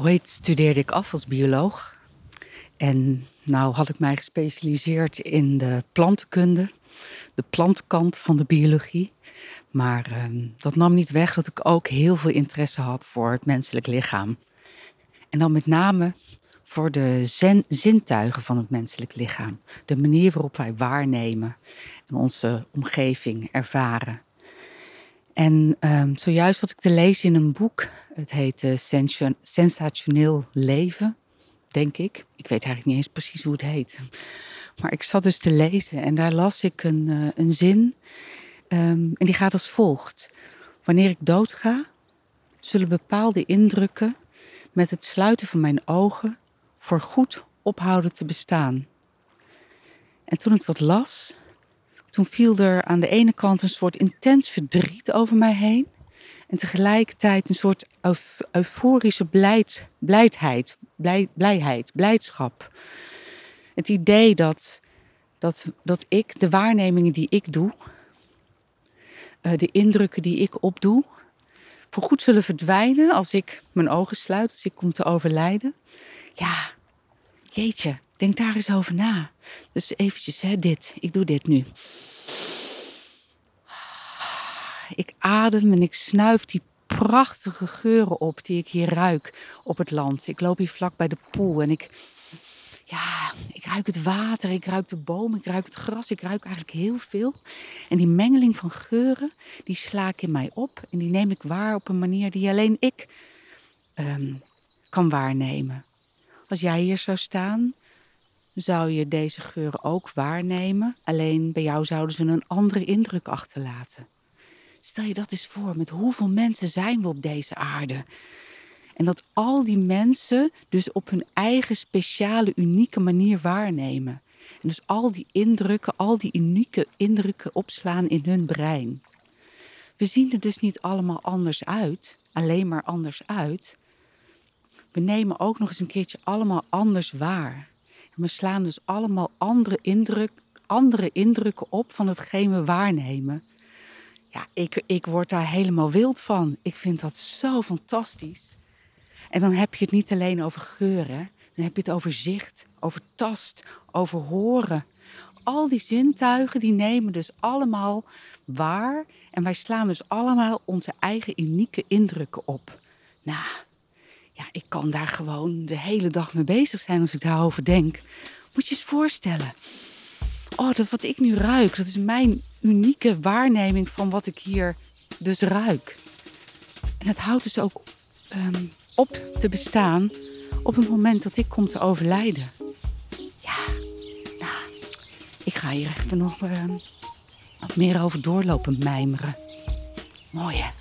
Ooit studeerde ik af als bioloog. En nou had ik mij gespecialiseerd in de plantenkunde, de plantkant van de biologie. Maar ehm, dat nam niet weg dat ik ook heel veel interesse had voor het menselijk lichaam. En dan met name voor de zintuigen van het menselijk lichaam. De manier waarop wij waarnemen en onze omgeving ervaren. En um, zojuist had ik te lezen in een boek. Het heet uh, Sensationeel Leven, denk ik. Ik weet eigenlijk niet eens precies hoe het heet. Maar ik zat dus te lezen en daar las ik een, uh, een zin. Um, en die gaat als volgt. Wanneer ik doodga, zullen bepaalde indrukken met het sluiten van mijn ogen voor goed ophouden te bestaan. En toen ik dat las, toen viel er aan de ene kant een soort intens verdriet over mij heen. En tegelijkertijd een soort euforische blijd, blijdheid, blij, blijheid, blijdschap. Het idee dat, dat, dat ik, de waarnemingen die ik doe, uh, de indrukken die ik opdoe, voorgoed zullen verdwijnen als ik mijn ogen sluit, als ik kom te overlijden. Ja, jeetje, denk daar eens over na. Dus eventjes, hè, dit. Ik doe dit nu. Ik adem en ik snuif die prachtige geuren op die ik hier ruik op het land. Ik loop hier vlak bij de poel en ik, ja, ik ruik het water, ik ruik de bomen, ik ruik het gras, ik ruik eigenlijk heel veel. En die mengeling van geuren, die sla ik in mij op en die neem ik waar op een manier die alleen ik um, kan waarnemen. Als jij hier zou staan, zou je deze geuren ook waarnemen. Alleen bij jou zouden ze een andere indruk achterlaten. Stel je dat eens voor, met hoeveel mensen zijn we op deze aarde? En dat al die mensen dus op hun eigen speciale, unieke manier waarnemen. En dus al die indrukken, al die unieke indrukken opslaan in hun brein. We zien er dus niet allemaal anders uit, alleen maar anders uit. We nemen ook nog eens een keertje allemaal anders waar. We slaan dus allemaal andere, indruk, andere indrukken op van hetgeen we waarnemen. Ja, ik, ik word daar helemaal wild van. Ik vind dat zo fantastisch. En dan heb je het niet alleen over geuren. Dan heb je het over zicht, over tast, over horen. Al die zintuigen die nemen dus allemaal waar. En wij slaan dus allemaal onze eigen unieke indrukken op. Nou, ja, ik kan daar gewoon de hele dag mee bezig zijn als ik daarover denk. Moet je eens voorstellen. Oh, dat wat ik nu ruik, dat is mijn unieke waarneming van wat ik hier dus ruik. En het houdt dus ook um, op te bestaan op het moment dat ik kom te overlijden. Ja, nou, ik ga hier even nog uh, wat meer over doorlopen mijmeren. Mooi hè?